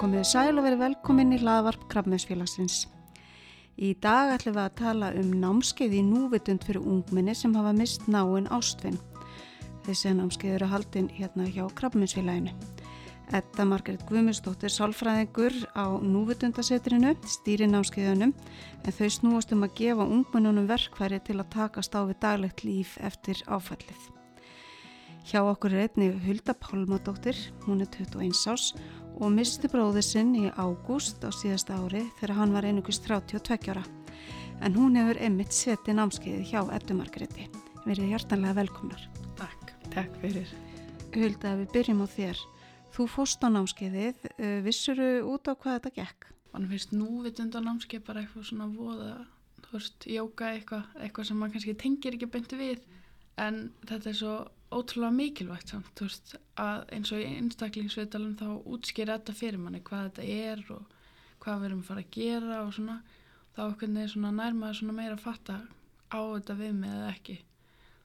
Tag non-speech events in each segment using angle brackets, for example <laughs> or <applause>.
Komið sæl og verið velkomin í hlaðvarp Krabmjömsfélagsins. Í dag ætlum við að tala um námskeið í núvitund fyrir ungminni sem hafa mist náinn ástfinn. Þessi námskeið eru haldinn hérna hjá Krabmjömsfélaginu. Etta Margret Guðmundsdóttir sálfræðingur á núvitundasetrinu, stýri námskeiðunum, en þau snúast um að gefa ungminnunum verkværi til að takast á við daglegt líf eftir áfallið. Hjá okkur er einni Hulda Pálmadóttir, hún er 21 ás og misti bróði sinn í ágúst á síðasta ári þegar hann var einugust 32 ára. En hún hefur emitt setið námskeiði hjá. Við erum hjartanlega velkomnar. Takk, takk fyrir. Hulda, við byrjum á þér. Þú fóst á námskeiðið, vissuru út á hvað þetta gekk? Man finnst núvitunda námskeið bara eitthvað svona voða, þú veist, jóka eitthvað, eitthvað sem maður kannski tengir ekki beintu við, en þetta er svo ótrúlega mikilvægt samt, þú veist, að eins og í einstaklingsvitalum þá útskýra þetta fyrir manni, hvað þetta er og hvað við erum að fara að gera og svona, þá okkur er svona nærmaður svona meira að fatta á þetta við með eða ekki.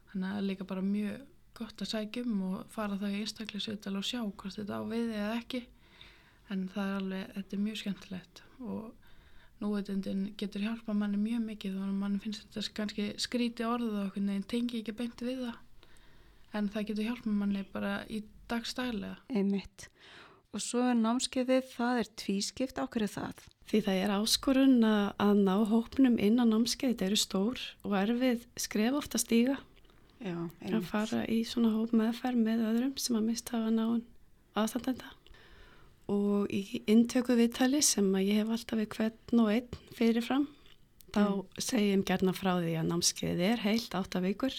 Þannig að það er líka bara mjög gott að sækjum og fara það í einstaklingsvital og sjá hvort þetta á við eða ekki en það er alveg, þetta er mjög skemmtilegt og núveitundin getur hjálpa manni mjög mikið og mann finnst þetta kannski skríti orðið og okkur nefn tengi ekki beint við það en það getur hjálpa manni bara í dagstælega Einmitt. Og svo er námskeiðið, það er tvískipt, ákveður það? Því það er áskorun að ná hópnum inn á námskeiðið, það eru stór og erfið skref ofta stíga Já, einmitt. Að fara í svona hóp meðferð með öðrum sem að mist hafa náinn aðstandenda. Og í intöku viðtali sem að ég hef alltaf við hvern og einn fyrirfram, þá mm. segjum gerna frá því að námskeið er heilt átta vikur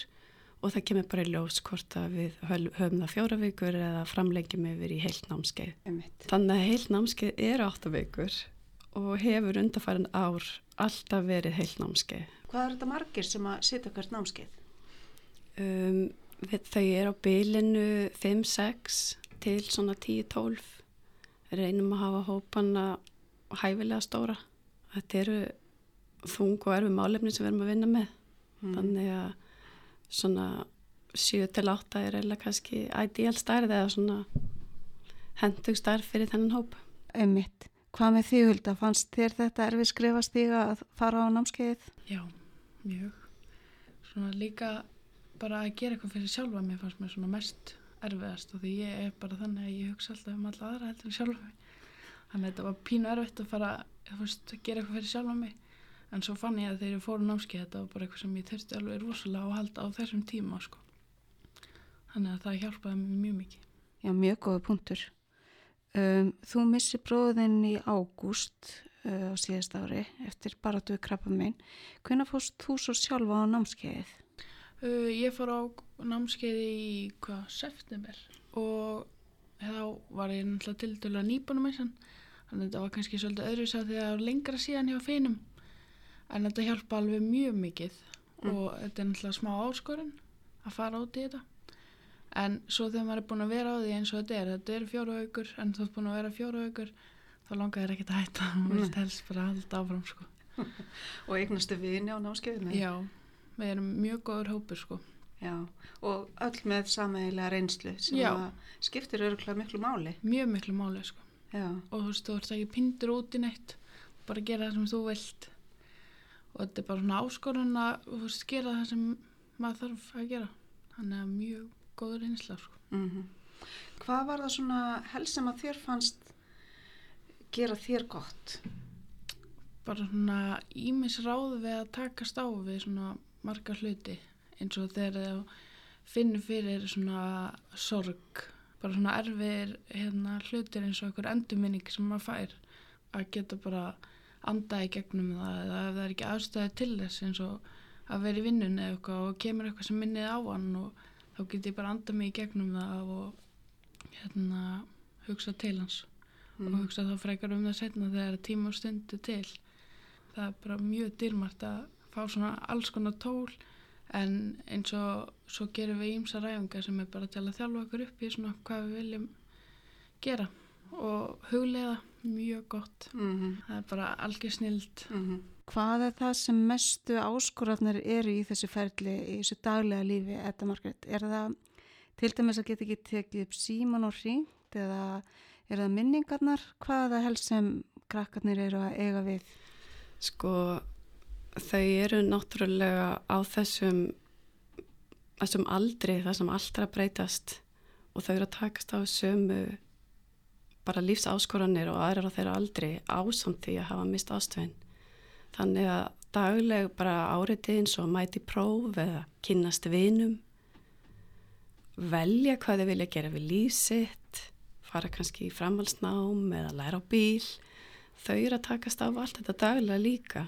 og það kemur bara í ljós hvort að við höfum það fjóra vikur eða framlengjum yfir í heilt námskeið. Þannig að heilt námskeið er átta vikur og hefur undarfæran ár alltaf verið heilt námskeið. Hvað er þetta margir sem að setja hvert námskeið? Um, þau er á bylinu 5-6 til svona 10-12 reynum að hafa hópanna hæfilega stóra þetta eru þung og erfi málefni sem við erum að vinna með mm. þannig að svona 7-8 er eða kannski ideal starf eða svona hendug starf fyrir þennan hóp. Einmitt. Hvað með því Hulda, fannst þér þetta erfi skrifast því að fara á námskeið? Já, mjög. Svona líka bara að gera eitthvað fyrir sjálfa mér fannst mér svona mest erfiðast og því ég er bara þannig að ég hugsa alltaf um alla aðra heldur en sjálfa mig. Þannig að þetta var pínu erfitt að fara að gera eitthvað fyrir sjálfa mig en svo fann ég að þegar ég fór námskeið þetta var bara eitthvað sem ég þurfti alveg rosalega að halda á þessum tíma sko. þannig að það hjálpaði mér mjög mikið. Já, mjög góða punktur. Um, Þú missi bróðinn í ágúst uh, á síðast ári eftir bara duð krabba minn hvernig fórst þú svo sjálfa á námskeiðið? Uh, ég fór á námskeiði í hvað, september. Og þá var ég náttúrulega til dælu að nýbunum þannig að þetta var kannski svolítið öðru sá var lengra síðan hjá feinum en þetta hjálpa alveg mjög mikið. Mm. og þetta er náttúrulega smá áskorun að fara út í þetta. En svo þegar maður er búin að vera á því eins og þetta er þetta er fjóru aukur en þú ert búin að vera fjóru aukur þá langar þér ekkert að hætta. Og vilt helst bara halda áfram sko. <laughs> og eignastu vini á námskeiðinu? Já við erum mjög góður hópur sko. Já, og öll með samægilega reynslu sem skiptir öruglega miklu máli. Mjög miklu máli sko. Og þú veist, þú ert ekki pindur út í neitt bara gera það sem þú vilt og þetta er bara svona áskorun að gera það sem maður þarf að gera. Þannig að mjög góður reynsla sko. Mm -hmm. Hvað var það svona helst sem að þér fannst gera þér gott? Bara svona ímis ráð við að takast á við svona marga hluti. Eins og þegar þú finnur fyrir svona sorg. Bara svona erfir hérna, hlutir eins og einhver endurminning sem maður fær. Að geta bara anda í gegnum það eða ef það er ekki aðstæði til þess eins og að vera í vinnun eða eitthvað og kemur eitthvað sem minnið á hann og þá getur ég bara anda mig í gegnum það og hérna hugsa til hans. Mm. og hugsa þá frekar um það setna þegar tíma og stundu til. Það er bara mjög dýrmært að fá svona alls konar tól en eins og svo gerum við ímsa ræfingar sem er bara til að þjálfa okkur upp í svona hvað við viljum gera og huglega mjög gott mm -hmm. það er bara algjör snild mm -hmm. Hvað er það sem mestu áskorafnir eru í þessu ferli í þessu daglega lífi, Edda Margret er það til dæmis að geta ekki tekið upp síman og hringt eða Er það minningarnar? Hvað er það helst sem krakkarnir eru að eiga við? Sko, þau eru náttúrulega á þessum, þessum aldri, það sem allra breytast og þau eru að takast á sömu bara lífsáskoranir og aðrar á þeirra aldri ásamt því að hafa mist ástöðin. Þannig að dagleg bara áriði eins og mæti próf eða kynast vinum, velja hvað þau vilja gera við lífsitt, fara kannski í framhalsnám eða læra á bíl. Þau eru að takast á allt þetta daglega líka.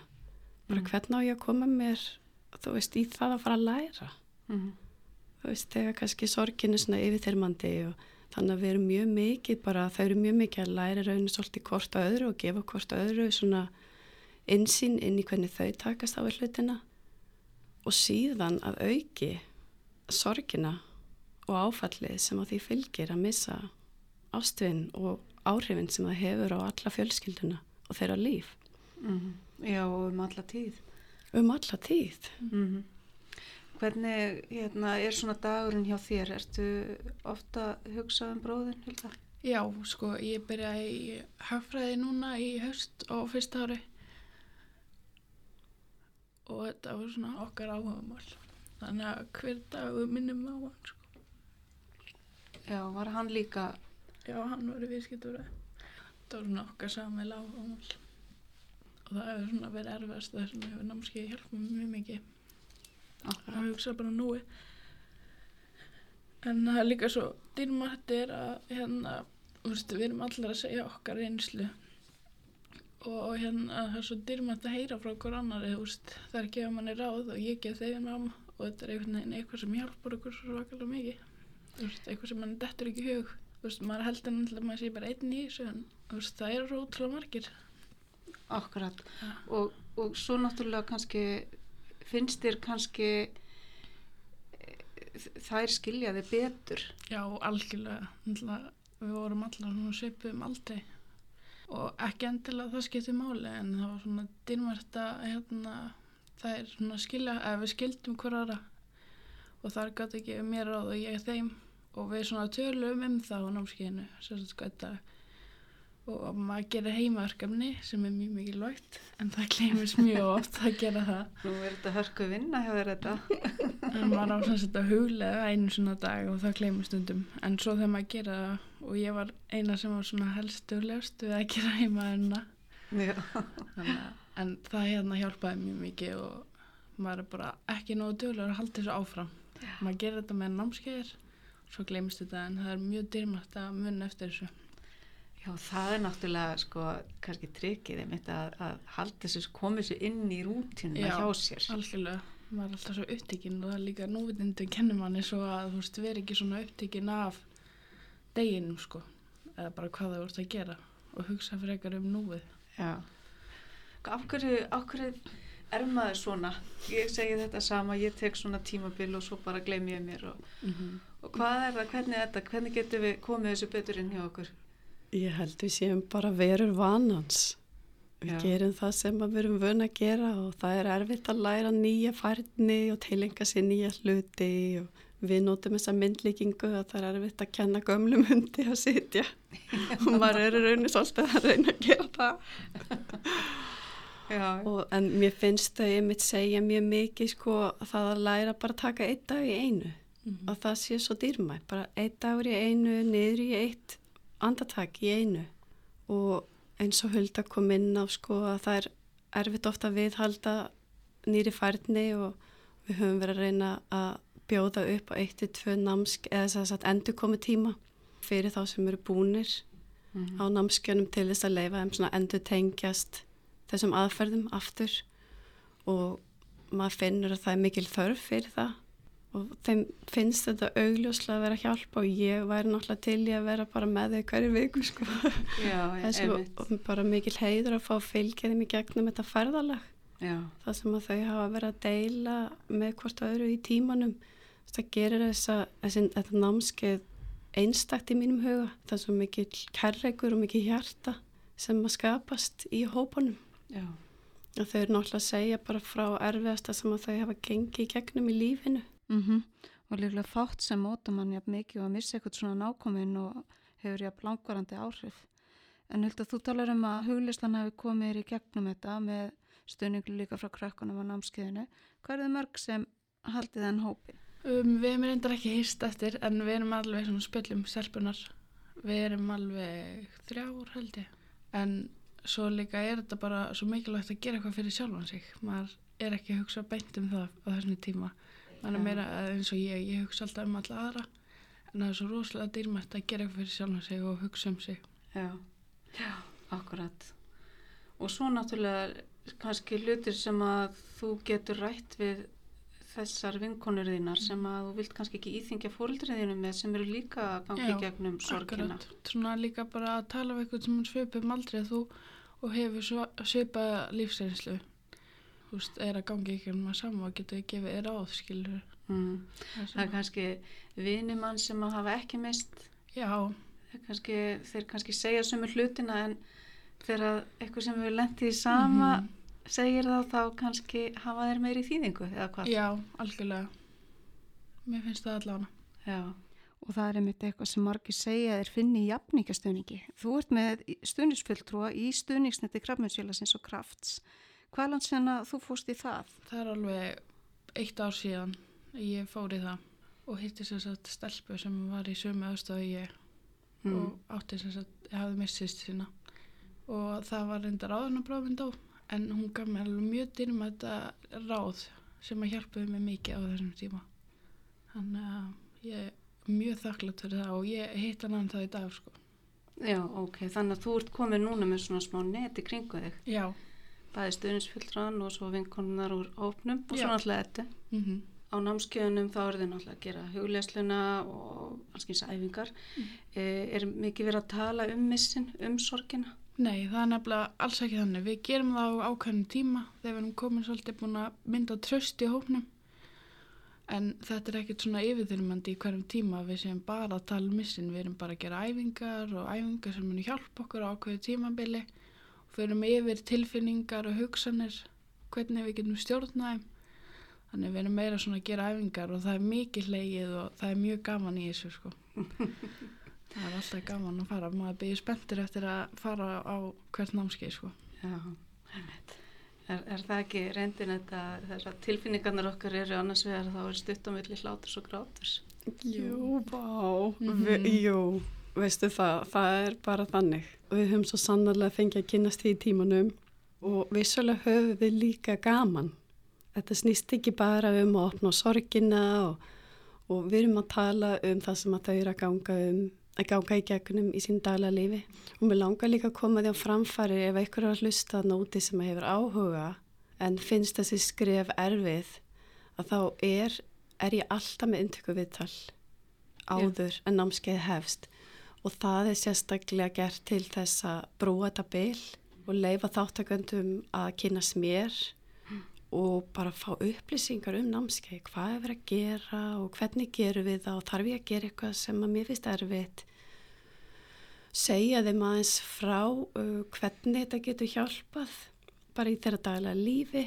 Bara Mm. hvernig á ég að koma mér, þú veist, í það að fara að læra. Mm. Þú veist, þegar kannski sorgin er svona yfirþyrmandi og þannig að við erum mjög mikið bara, þau eru mjög mikið að læra rauninu svolítið hvort á öðru og gefa hvort á öðru svona insýn inn í hvernig þau takast á við hlutina og síðan að auki sorgina og áfallið sem að því fylgir að missa ástvinn og áhrifin sem það hefur á alla fjölskylduna og þeirra líf Mm. Já, og um alla tíð. um alla tíð. Mm. Hvernig hérna, er svona dagurinn hjá þér? Ertu ofta hugsað um bróðin, Hilda? Já, sko, ég byrjaði í hagfræði núna í haust á fyrsta ári og þetta var svona okkar áhugamál. Þannig að hver dagur minnum á hann, sko. Já, var hann líka, Já, hann var í viðskiptúra. Það var svona okkar samil áhugamál. Og það hefur svona verið erfast þess að hefur námskeið hjálpað mjög mikið að hugsa bara núi. En það er líka svo dýrmætt er að hérna, veist, við erum allir að segja okkar reynslu og hérna það er svo dýrmætt að heyra frá hver annari, það er gefa manni ráð og ég gef þeim ráð og þetta er einhvern veginn eitthvað sem hjálpar okkur svo svakalega mikið, veist, eitthvað sem mann dettur ekki hug, veist, maður heldur náttúrulega að maður sé bara einn í þessu en það eru rótlega margir. akkurat, Ja. og, og svo náttúrulega kannski, finnst þér kannski eh, þær skiljaði betur? Já, algjörlega. Við vorum allar svona svipuðum aldrei og ekki endilega það skipti máli en það var svona dýrmært að hérna, það er svona skilja ef við skildum hver aðra og þar gæti ekki mér ráð og ég þeim og við svona tölum um það á námskeiðinu sérstaklega og maður gerir heimaverkefni sem er mjög mikilvægt en það gleymist mjög oft að gera það. Nú er þetta hörku vinna hjá þér þetta. en maður á sagt að huglega einu svona dag og það gleymur stundum. En svo þegar maður gera það og ég var eina sem var svona helst huglegast við að gera heima enna Já. en það hérna hjálpaði mjög mikið og maður er bara ekki nógu duglegur að halda þessu áfram. Maður gerir þetta með námskeiðir svo gleymist þetta en það er mjög dýrmætt að munna eftir þessu Já, það er náttúrulega sko kannski tryggið einmitt að, að halda þessu, komið þessu inn í rútinu Já. hjá sér. algjörlega, maður er alltaf svo upptíkin og það er líka núvitindi kennir manni svo að þú veist, veri ekki svona upptíkin af deginum sko eða bara hvað það vorst að gera og hugsa frekar um núið Já. Af hverju, af hverju er maður svona? Ég segi þetta sama, ég tek svona tímabil og svo bara gleymi ég mér og, og hvað er það, hvernig er þetta, hvernig getum við komið þessu betur inn hjá okkur? Ég held við séum bara verur vanans. Við Já. gerum það sem við erum vöna að gera og það er erfitt að læra nýja færni og tilenga sér nýja hluti og við notum þessa myndlíkingu að það er erfitt að kenna gömlum hundi að sitja <laughs> og maður er í rauninni svolítið að reyna að gera það. Og, en mér finnst þau einmitt segja mjög mikið sko að það að læra bara að taka einn dag í einu Mhm. að það sé svo dýrmætt, bara einn dagur í einu niður í eitt andatak í einu. Og eins og Hulda kom inn á sko að það er erfitt ofta að viðhalda nýri færni og við höfum verið að reyna að bjóða upp á eitt til tvö námsk eða þess að endur komið tíma fyrir þá sem eru búnir Mhm. á námskjönum til þess að leifa þeim svona endur tengjast þessum aðferðum aftur. Og maður finnur að það er mikil þörf fyrir það og þeim finnst þetta augljóslega að vera að hjálpa og ég væri náttúrulega til í að vera bara með þau hverju viku sko. já, <laughs> einmitt. og bara mikil heiður að fá að fylgja þeim í gegnum þetta ferðalag. Já, það sem að þau hafa verið að deila með hvort öðru í tímanum. Það gerir þessa, þessi, þetta námskeið einstakt í mínum huga. Það er svo mikil kærleikur og mikil hjarta sem að skapast í hópunum. Og þau eru náttúrulega að segja bara frá erfiðasta sem að þau hafa gengið í gegnum í lífinu mm og líklega fátt sem móta mann jafn mikið og að missa eitthvað svona nákomin og hefur jafn langvarandi áhrif. En held að þú talar um að huglislan hafi komið í gegnum þetta með stöningu líka frá krökkunum á námskeiðinu. Hvað er það mörg sem haldið þenn hópi? Um, við erum reyndar ekki hýst eftir en við erum alveg svona spillum selpunar. Við erum alveg þrjár held ég. En svo líka er þetta bara svo mikilvægt að gera eitthvað fyrir sjálfan sig. Maður er ekki að hugsa beint um það á þessum tíma. Maður er meira eins og ég, ég hugsa alltaf um alla aðra. En það er svo rosalega dýrmætt að gera eitthvað fyrir sjálfan sig og hugsa um sig. Já, já, akkurat. Og svo náttúrulega kannski hlutir sem að þú getur rætt við þessar vinkonur þínar sem að þú vilt kannski ekki íþingja fóröldriðinu með sem eru líka gangið gegnum sorgina. Akkurat, svona líka bara að tala um eitthvað sem svipum aldrei að þú og hefur svipa lífsreynslu veist, er að gangi ekki um að sama og getur ekki gefið er áð, skilur mm. það, það er kannski vinimann sem að hafa ekki mist já kannski, þeir kannski segja sömur hlutina en þegar eitthvað sem við lendið í sama mm -hmm segir þá þá kannski hafa þeir meiri þýðingu eða hvað? Já, algjörlega. Mér finnst það allavega. Já, og það er einmitt eitthvað sem margir segja er finni í jafningastöningi. Þú ert með stunisfulltrúa í stunisneti krafmjölsfélagsins og krafts. Hvað lands en að þú fóst í það? Það er alveg eitt ár síðan ég fór í það og hitti sér satt stelpu sem var í sömu aðstöðu ég mm. og átti sér satt, ég hafði mistist sína og það var reyndar áðurna bráðmynd á en hún gaf mér alveg mjög þetta ráð sem að hjálpaði mig mikið á þessum tíma þannig að ég er mjög þakklátt fyrir það og ég hitt hann hann það í dag sko. Já, ok, þannig að þú ert komið núna með svona smá neti kringu þig Já Bæði stuðninsfjöldran og svo vinkonunar úr ópnum og svona alltaf þetta mm -hmm. Á námskeiðunum þá er þið náttúrulega að gera huglesluna og alls eins æfingar mm. Er mikið verið að tala um missin, um sorgina? Nei, það er nefnilega alls ekki þannig. Við gerum það á ákveðnum tíma þegar við erum komin svolítið búin að mynda tröst í hóknum. En þetta er ekkert svona yfirþyrmandi í hverjum tíma við séum bara að tala um missin. Við erum bara að gera æfingar og æfingar sem förum yfir tilfinningar og hugsanir, hvernig við getum stjórnaðum. Þannig við erum meira svona að gera æfingar og það er mikið leigið og það er mjög gaman í þessu sko. <laughs> Það er alltaf gaman að fara, maður byrjir spenntur eftir að fara á hvert námskeið sko. Já, er, er það ekki reyndin þetta, þessar tilfinningarnar okkar eru annars vegar þá er stuttamilli hláturs og gráturs? Jú, bá, mm -hmm. jú, veistu það, það er bara þannig. Við höfum svo sannarlega fengið að kynast því í tímanum og vissulega höfum við líka gaman. Þetta snýst ekki bara um að opna sorgina og, og við erum að tala um það sem að þau eru að ganga um að ganga í gegnum í sín daglega lífi og mér langar líka að koma því á framfæri ef einhver er að hlusta nóti sem hefur áhuga en finnst þessi skref erfið að þá er, er ég alltaf með intöku viðtal áður yeah. en námskeið hefst og það er sérstaklega gert til þess að brúa þetta bil og leifa þáttaköndum að kynast mér mm. og bara fá upplýsingar um námskeið, hvað er verið að gera og hvernig gerum við það og þarf ég að gera eitthvað sem að mér finnst erfitt segja þeim aðeins frá uh, hvernig þetta getur hjálpað bara í þeirra daglega lífi.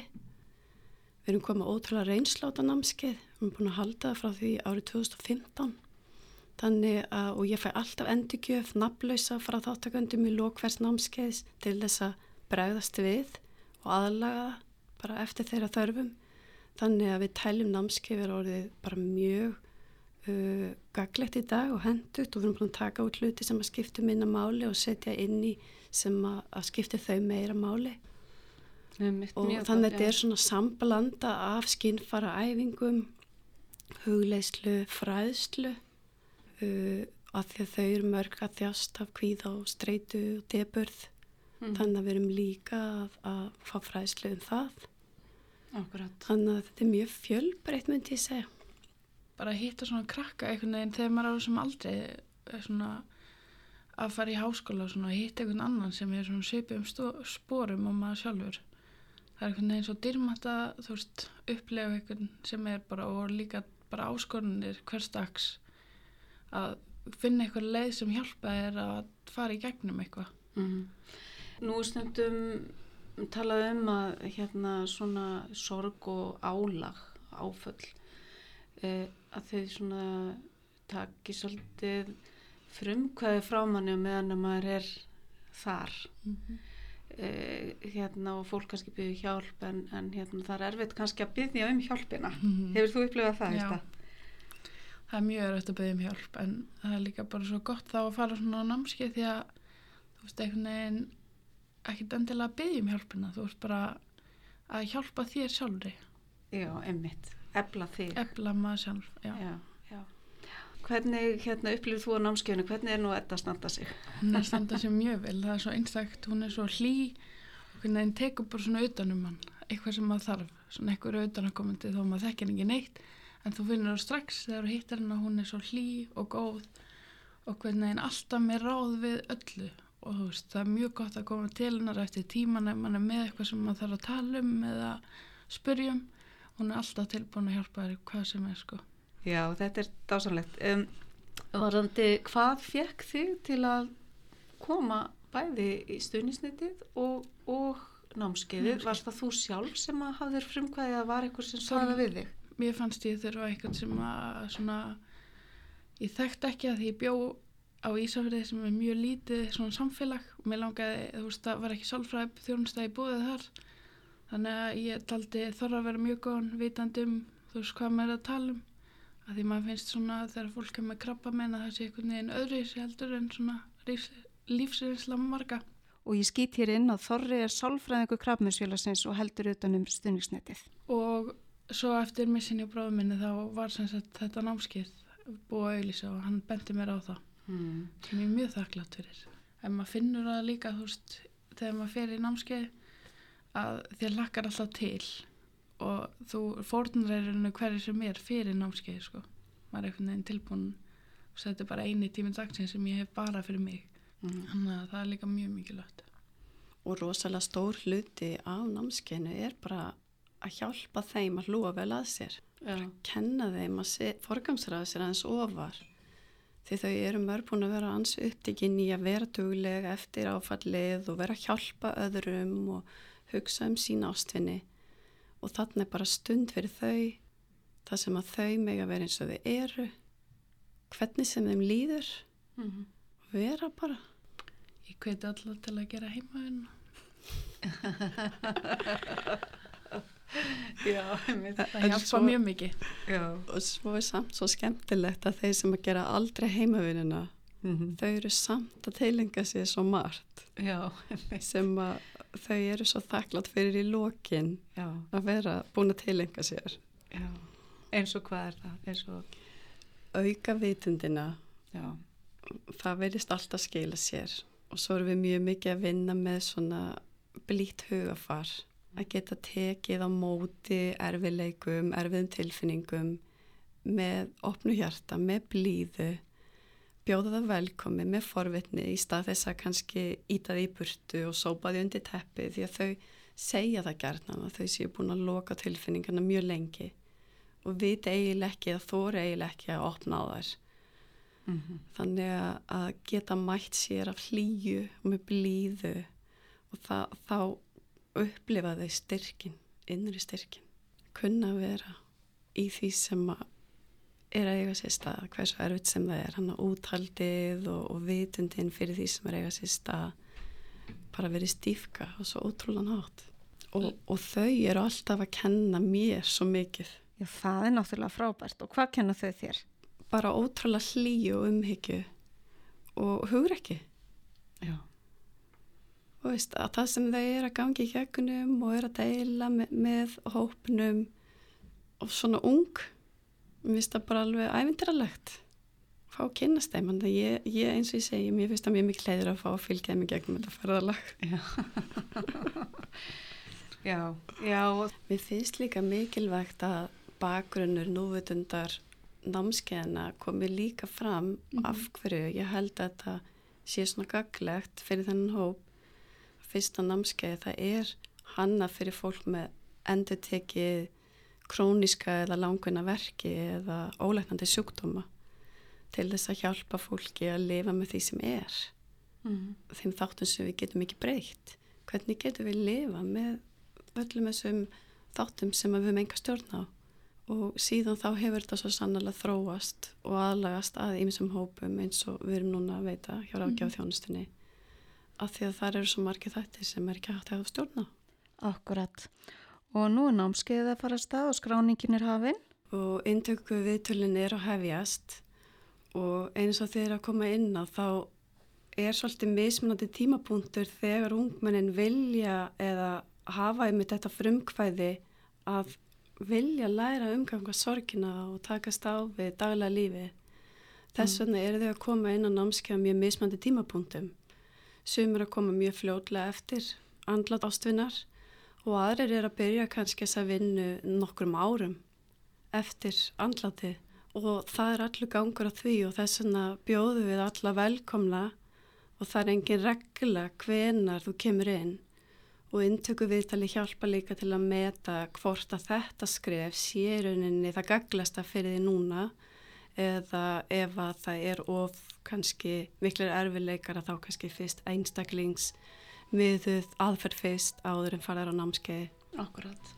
Við erum komið ótrúlega reynsláta námskeið, við erum búin að halda það frá því árið 2015. Þannig að, og ég fæ alltaf endurgjöf, nafnlausa frá þáttaköndum í lókværs námskeiðs til þess að bregðast við og aðlaga bara eftir þeirra þörfum. Þannig að við tæljum námskeið er orðið bara mjög uh, gaglegt í dag og hendut og við erum búin að taka út hluti sem að skiptu minna máli og setja inn í sem að, að skiptu þau meira máli og þannig að þetta er svona sambalanda af skinnfara æfingum hugleislu, fræðslu uh, að því að þau eru mörg að þjást af kvíð á streitu og deburð mm. þannig að við erum líka að, að fá fræðslu um það. Akkurat. þannig að þetta er mjög fjölbreytt myndi ég segja. Bara að hitta svona krakka einhvern veginn þegar maður á sem aldrei svona að fara í háskóla og hitta einhvern annan sem er svona svipið um spórum og maður sjálfur. Það er einhvern veginn svo dyrmat að þú veist upplega einhvern sem er bara og líka bara áskorunir hverstags að finna eitthvað leið sem hjálpa er að fara í gegnum eitthvað mm. Nú stundum talað um að hérna svona sorg og álag áföll eh, að þau svona taki svolítið frumkvæði frá manni meðan að maður er þar Mm -hmm. uh, hérna og fólk kannski byggja hjálp en, en hérna það er erfitt kannski að byggja um hjálpina Mhm. hefur þú upplifað það? Já. Það er mjög erfitt að byggja um hjálp en það er líka bara svo gott þá að fara svona á námskeið því að þú veist einhvern veginn ekkert endilega að byggja um hjálpina. Þú veist bara að hjálpa þér sjálfri. Já, einmitt, efla þig. Efla maður sjálf já. Já, já. Hvernig hérna, upplifir þú á námskeiðinu? Hvernig er nú þetta að standa sig? hún er standa sér mjög vel. Það er svo einstakt, hún er svo hlý. Og hvernig henni tekur bara svona utanum hann. Eitthvað sem maður þarf, svona eitthvað utanakomandi þó maður þekkir ekki neitt en þú finnur það strax þegar þú hittar henni að hún er svo hlý og góð og hvernig henni alltaf með ráð við öllu og þú veist, það er mjög gott að koma til hennar eftir tíman ef mann er með eitthvað sem maður þarf að tala um eða spyrjum hún er alltaf tilbúin að hjálpa þér hvað sem er sko Já, þetta er dásanlegt. Um, varandi, hvað fekk þig til að koma bæði í stuðnisnitið og, og námskeiðið? Námskeið. Varst það þú sjálf sem að hafðir frumkvæðið að var eitthvað sem svarða við þig? Mér fannst ég þurfa eitthvað sem að svona, ég þekkt ekki að því ég bjó á Ísafriði sem er mjög lítið svona samfélag. Og mér langaði, þú veist, það var ekki sálfræði þjónustæði búið þar. Þannig að ég taldi þorra að vera mjög góðan vitandi um, þú veist, hvað maður er að tala um. Að því maður finnst svona þegar fólk er með krabba meina það sé einhvern veginn öðru í sig heldur en svona lífsreynsla marga Og ég skýt hér inn að Þorri er sálfræðingu krafminsfélagsins og heldur utan um stuðnisnitið. og svo eftir missinni og bráðum minni þá var sagt þetta námskeið búið að auðlýsa og hann benti mér á það Hmm. sem ég er mjög þakklátt fyrir en maður finnur það líka þú veist, þegar maður fer í námskeið að þér lakkar alltaf til og þú fórnræðurinu hverju sem er fyrir námskeið sko. maður er einhvern veginn tilbúin og þetta er bara eini tíminn dagsins sem ég hef bara fyrir mig Mm. þannig að það er líka mjög mikilvægt og rosalega stór hluti á námskeinu er bara að hjálpa þeim að hlúa vel að sér. Já. kenna þeim að forgamsraða sér aðeins ofar. Því þau eru mörg búin að vera ans upptikinn í að vera duglega eftir áfallið og vera að hjálpa öðrum og hugsa um sína ástfinni og þarna er bara stund fyrir þau það sem að þau mega vera eins og þau eru hvernig sem þeim líður. Mm. vera bara. Ég hveti alltaf til að gera heimaðun <laughs> <laughs> Já, það hjálpa svo- mjög mikið Já. og svo er samt svo skemmtilegt að þeir sem að gera aldrei heimavinnina Mm þau eru samt að teilinga sér svo margt Já, sem að þau eru svo þakklátt fyrir í lokin Já. að vera búin að teilinga sér Já. Eins og hvað er það? Eins og, auka vitundina já. það verðist alltaf skila sér og svo erum við mjög mikið að vinna með svona blít hugafar að geta tekið á móti erfileikum, erfiðum tilfinningum með opnu hjarta, með blíðu bjóða það velkomi með forvitni í stað þess að kannski íta því burtu og sópa því undir teppi því að þau segja það gerðna að þau séu búin að loka tilfinningarna mjög lengi og vita eiginlega ekki eða þóra eiginlega ekki að opna á þær. Mm þannig að- að geta mætt sér af hlýju og með blíðu og það, þá upplifa þau styrkin, innri styrkin kunna vera í því sem að er að eiga sér stað, hversu erfitt sem það er hann að úthaldið og, og vitundin fyrir því sem er að eiga sér stað bara verið stífka og svo ótrúlan hátt. Og, og þau eru alltaf að kenna mér svo mikið. Já, það er náttúrulega frábært. Og hvað kenna þau þér? bara ótrúlega hlýju og umhyggju og hugrekki. Já. Og veist að það sem þau er að gangi í gegnum og er að deila með, með hópnum og svona ung mér finnst það bara alveg ævindiralegt fá kynast þeim það ég, ég eins og ég segi, mér finnst það mjög mikið leiður að fá að fylgja þeim í gegnum þetta ferðalag. Já, já, Mér finnst líka mikilvægt að bakgrunnur núvitundar námskeiðina komi líka fram af hverju ég held að þetta sé svona gaglegt fyrir þennan hóp. Fyrsta námskeið það er hanna fyrir fólk með endur tekið króniska eða langvinna verki eða óleiknandi sjúkdóma til þess að hjálpa fólki að lifa með því sem er. mm. Þeim þáttum sem við getum ekki breytt. Hvernig getum við lifa með öllum þessum þáttum sem við höfum enga stjórn á og síðan þá hefur þetta svo sannlega þróast og aðlagast að ýmsum hópum eins og við erum núna að veita hjá ráðgjáð þjónustunni af því að það eru svo margið þættir sem er ekki hægt að stjórna. Akkurat. Og nú er námskeiðið að fara að stað og skráningin er hafinn. Og intöku viðtölin er að hefjast og eins og þeir að koma inn á þá er svolítið mismunandi tímapunktur þegar ungmennin vilja eða hafa einmitt þetta frumkvæði að vilja læra umganga sorgina og takast á við daglega lífi. Þess vegna eru þau að koma inn á námskeiða mjög mismandi tímapunktum. Sumur að koma mjög fljóðlega eftir andlat ástvinnar og aðrir er að byrja kannski þess að vinna nokkrum árum eftir andlati og það er allur gangur á því og þess vegna bjóðu við alla velkomna og það er engin regla hvenar þú kemur inn. Og intöku viðtali hjálpa líka til að meta hvort að þetta skref sé rauninni það gaglasta fyrir því núna eða ef að það er of kannski miklir erfileikar að þá kannski fyrst einstaklings miðuð aðferð fyrst áður en farðar á námskeiði. Akkurat.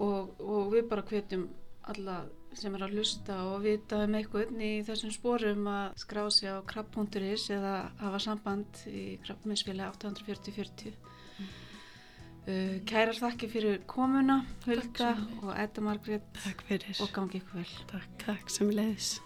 Og, og við bara hvetjum alla sem er að lusta og vita um eitthvað í þessum spórum að skrá sig á krabb.is eða hafa samband í krabbminsfili 84040 Uh, kærar þakki fyrir komuna Hulda og Edda Margrét. Takk fyrir. Og gangi ykkur vel. Takk, takk sem leiðis